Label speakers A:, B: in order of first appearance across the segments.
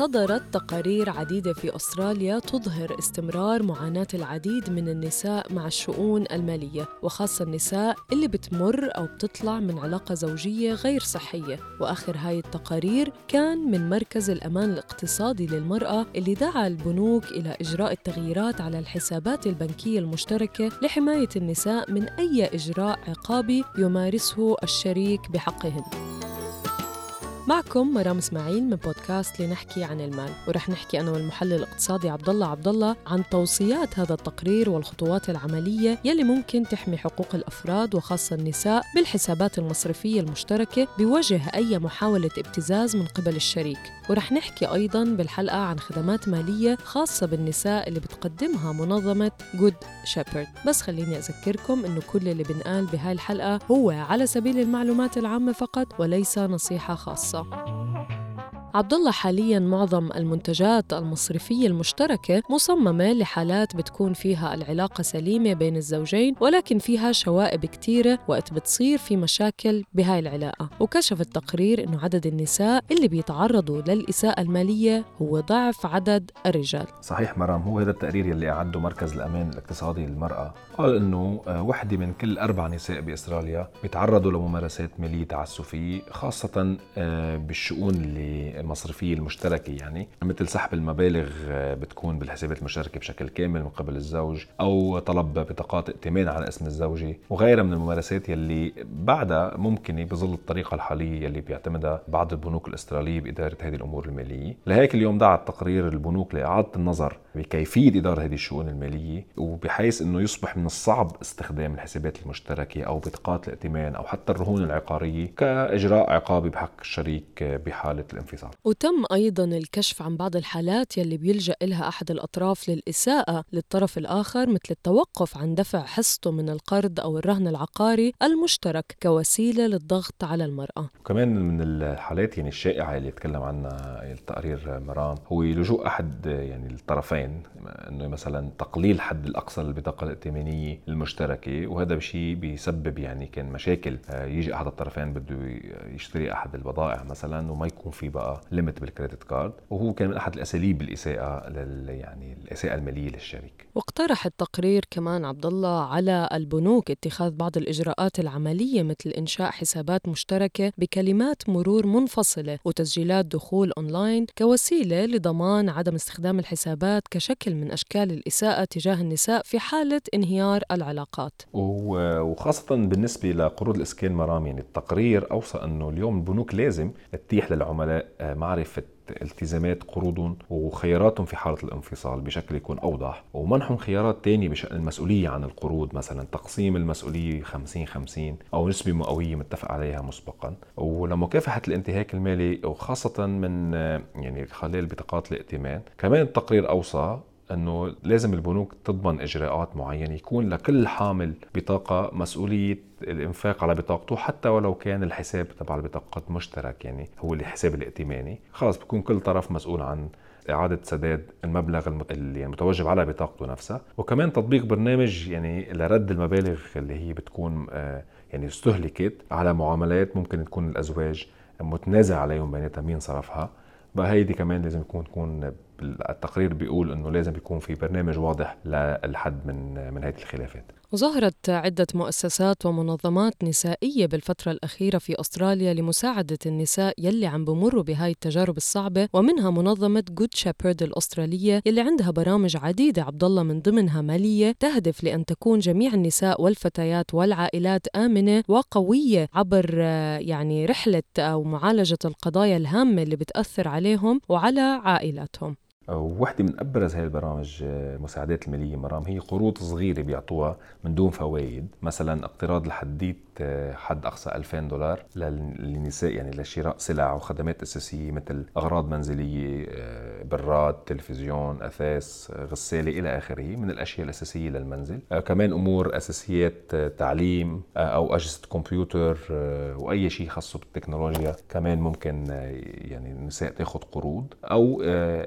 A: صدرت تقارير عديدة في أستراليا تظهر استمرار معاناة العديد من النساء مع الشؤون المالية وخاصة النساء اللي بتمر أو بتطلع من علاقة زوجية غير صحية. وآخر هاي التقارير كان من مركز الأمان الاقتصادي للمرأة اللي دعا البنوك إلى إجراء التغييرات على الحسابات البنكية المشتركة لحماية النساء من أي إجراء عقابي يمارسه الشريك بحقهن. معكم مرام إسماعيل من بودكاست لنحكي عن المال ورح نحكي أنا والمحلل الاقتصادي عبد الله عبد الله عن توصيات هذا التقرير والخطوات العملية يلي ممكن تحمي حقوق الأفراد وخاصة النساء بالحسابات المصرفية المشتركة بوجه أي محاولة ابتزاز من قبل الشريك. ورح نحكي أيضا بالحلقة عن خدمات مالية خاصة بالنساء اللي بتقدمها منظمة جود شيبرد بس خليني أذكركم إنه كل اللي بنقال بهاي الحلقة هو على سبيل المعلومات العامة فقط وليس نصيحة خاصة. Saludos. عبد الله حاليا معظم المنتجات المصرفية المشتركة مصممة لحالات بتكون فيها العلاقة سليمة بين الزوجين ولكن فيها شوائب كثيره وقت بتصير في مشاكل بهاي العلاقة. وكشف التقرير إنه عدد النساء اللي بيتعرضوا للإساءة المالية هو ضعف عدد الرجال.
B: صحيح مرام هو هذا التقرير يلي أعده مركز الأمان الاقتصادي للمرأة. قال إنه آه، وحدة من كل أربع نساء بأستراليا بيتعرضوا لممارسات مالية تعسفية خاصة آه، بالشؤون اللي المصرفية المشتركة يعني مثل سحب المبالغ آه، بتكون بالحسابات المشتركة بشكل كامل من قبل الزوج أو طلب بطاقات ائتمان على اسم الزوجة وغيرها من الممارسات يلي بعدها ممكنة بظل الطريقة الحالية يلي بيعتمدها بعض البنوك الأسترالية بإدارة هذه الأمور المالية. لهيك اليوم دعا التقرير البنوك لإعادة النظر بكيفية إدارة هذه الشؤون المالية وبحيث أنه يصبح من الصعب استخدام الحسابات المشتركة أو بطاقات الائتمان أو حتى الرهون العقارية كإجراء عقابي بحق الشريك بحالة الانفصال
A: وتم أيضا الكشف عن بعض الحالات يلي بيلجأ لها أحد الأطراف للإساءة للطرف الآخر مثل التوقف عن دفع حصته من القرض أو الرهن العقاري المشترك كوسيلة للضغط على المرأة.
B: وكمان من الحالات يعني الشائعة اللي يتكلم عنها التقرير مرام هو لجوء أحد يعني الطرفين إنه مثلا تقليل حد الأقصى للبطاقه الائتمانية المشتركة وهذا بشيء بيسبب يعني كان مشاكل. آه، يجي أحد الطرفين بده يشتري أحد البضائع مثلا وما يكون في بقى limit بال credit card وهو كان من أحد الأساليب الاساءه لل يعني الإساءة المالية للشريك
A: واقترح التقرير كمان عبد الله على البنوك اتخاذ بعض الإجراءات العملية مثل إنشاء حسابات مشتركة بكلمات مرور منفصلة وتسجيلات دخول أونلاين كوسيلة لضمان عدم استخدام الحسابات كشكل من أشكال الإساءة تجاه النساء في حالة انهيار العلاقات.
B: و- وخاصة بالنسبة لقروض الإسكان مرام يعني التقرير أوصى أنه اليوم البنوك لازم تتيح للعملاء آه، معرفة التزامات قروضهم وخياراتهم في حالة الانفصال بشكل يكون أوضح ومنحهم خيارات تانية بشأن المسؤولية عن القروض مثلا تقسيم المسؤولية 50-50 أو نسبة مئوية متفق عليها مسبقا. ولمكافحة الانتهاك المالي وخاصة من يعني خلال بطاقات الائتمان كمان التقرير أوصى انه لازم البنوك تضمن إجراءات معينة يكون لكل حامل بطاقة مسؤولية الإنفاق على بطاقته حتى ولو كان الحساب تبع البطاقات مشترك يعني هو الحساب الائتماني. خلص بيكون كل طرف مسؤول عن إعادة سداد المبلغ اللي يعني متوجب على بطاقته نفسها. وكمان تطبيق برنامج يعني لرد المبالغ اللي هي بتكون آه، يعني استهلكت على معاملات ممكن تكون الأزواج متنازع عليهم بيناتها مين صرفها. بقى هيدي كمان لازم يكون تكون التقرير بيقول إنه لازم يكون في برنامج واضح للحد من من هذه الخلافات.
A: وظهرت عدة مؤسسات ومنظمات نسائية بالفترة الأخيرة في أستراليا لمساعدة النساء يلي عم بمروا بهاي التجارب الصعبة ومنها منظمة جود شيبرد الأسترالية يلي عندها برامج عديدة عبد الله من ضمنها مالية تهدف لأن تكون جميع النساء والفتيات والعائلات آمنة وقوية عبر يعني رحلة أو معالجة القضايا الهامة اللي بتأثر عليهم وعلى عائلاتهم.
B: وحدة من أبرز هاي البرامج آه، المساعدات المالية مرام هي قروض صغيرة بيعطوها من دون فوائد. مثلا اقتراض آه، حد أقصى 2000 دولار للنساء يعني لشراء سلع وخدمات أساسية مثل أغراض منزلية آه، براد تلفزيون أثاث غسالة إلى آخره من الأشياء الأساسية للمنزل. كمان أمور أساسيات تعليم أو أجهزة كمبيوتر وأي شيء خاصه بالتكنولوجيا. كمان ممكن يعني النساء تاخذ قروض أو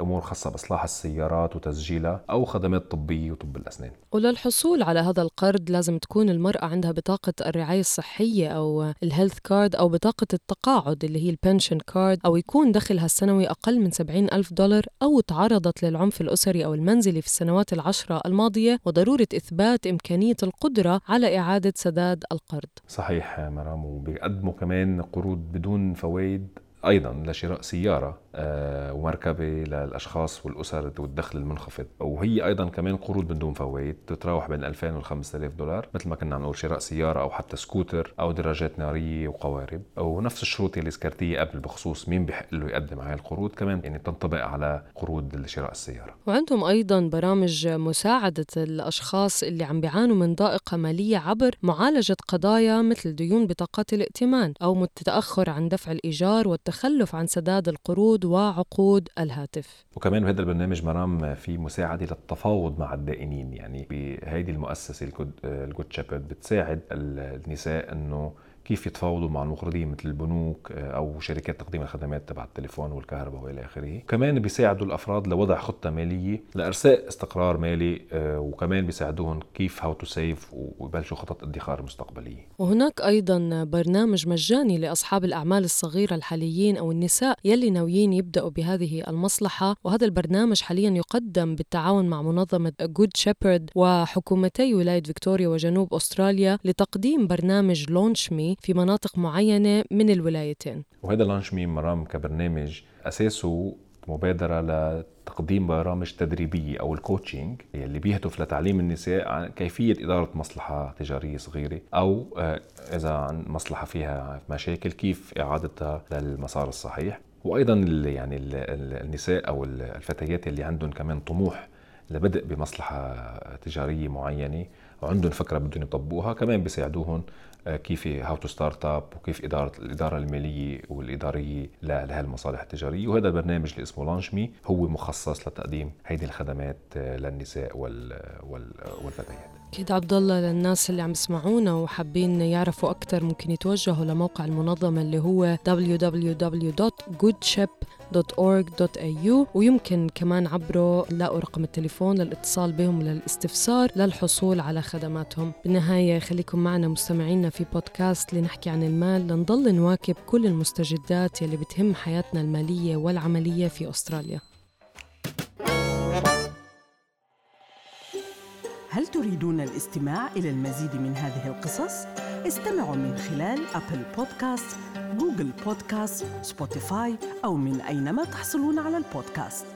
B: أمور خاصة بإصلاح السيارات وتسجيلها أو خدمات طبية وطب الأسنان.
A: وللحصول على هذا القرض لازم تكون المرأة عندها بطاقة الرعاية الصحية أو ال health card أو بطاقة التقاعد اللي هي ال pension card أو يكون دخلها السنوي أقل من 70 ألف دولار أو تعرضت للعنف الأسري أو المنزلي في السنوات العشرة الماضية وضرورة إثبات إمكانية القدرة على إعادة سداد القرض.
B: صحيح مرام وبيقدموا كمان قروض بدون فوائد أيضا لشراء سيارة. آه، ومركبة للأشخاص والأسر والدخل المنخفض. وهي أيضا كمان قروض من دون فوائد تتراوح بين 2000 و 5000 دولار مثل ما كنا عم نقول شراء سيارة أو حتى سكوتر أو دراجات نارية وقوارب. ونفس الشروط اللي ذكرتيها قبل بخصوص مين بحق له يقدم هاي القروض كمان يعني تنطبق على قروض شراء السيارة.
A: وعندهم أيضا برامج مساعدة الأشخاص اللي عم بيعانوا من ضائقة مالية عبر معالجة قضايا مثل ديون بطاقات الائتمان أو التاخر عن دفع الإيجار والتخلف عن سداد القروض وعقود الهاتف.
B: وكمان بهذا البرنامج مرام في مساعدة للتفاوض مع الدائنين يعني بهيدي المؤسسة ال Good Shepherd بتساعد النساء أنه كيف يتفاوضوا مع المقرضين مثل البنوك آه، أو شركات تقديم الخدمات تبع التليفون والكهرباء وإلى آخره. كمان بيساعدوا الأفراد لوضع خطة مالية لإرساء استقرار مالي آه، وكمان بيساعدوهم كيف how to save ويبلشوا خطط ادخار مستقبلية.
A: وهناك أيضا برنامج مجاني لأصحاب الأعمال الصغيرة الحاليين أو النساء يلي ناويين يبدأوا بهذه المصلحة. وهذا البرنامج حاليا يقدم بالتعاون مع منظمة Good Shepherd وحكومتي ولاية فيكتوريا وجنوب أستراليا لتقديم برنامج LaunchMe في مناطق معينة من الولايتين.
B: وهذا LaunchMe مرام كبرنامج أساسه مبادرة لتقديم برامج تدريبية أو ال coaching اللي بيهدف لتعليم النساء عن كيفية إدارة مصلحة تجارية صغيرة أو آه، إذا عن مصلحة فيها مشاكل كيف إعادتها للمسار الصحيح. وأيضا يعني النساء أو الفتيات اللي عندهم كمان طموح لبدء بمصلحة تجارية معينة وعندهم فكرة بدهم يطبقوها كمان بيساعدوهم كيف how to start up وكيف اداره الإدارة المالية والإدارية لهالمصالح التجارية. وهذا البرنامج اللي اسمه LaunchMe هو مخصص لتقديم هيدي الخدمات آه، للنساء والفتيات.
A: أكيد عبد الله للناس اللي عم يسمعونا وحابين يعرفوا أكثر ممكن يتوجهوا لموقع المنظمة اللي هو www.goodshep.org.au ويمكن كمان عبره لاقوا رقم التليفون للاتصال بهم للاستفسار للحصول على خدماتهم. بالنهاية خليكم معنا مستمعينا في بودكاست لنحكي عن المال لنضل نواكب كل المستجدات يلي بتهم حياتنا المالية والعملية في أستراليا
C: هل تريدون الاستماع إلى المزيد من هذه القصص؟ استمعوا من خلال أبل بودكاست، جوجل بودكاست، سبوتيفاي أو من أينما تحصلون على البودكاست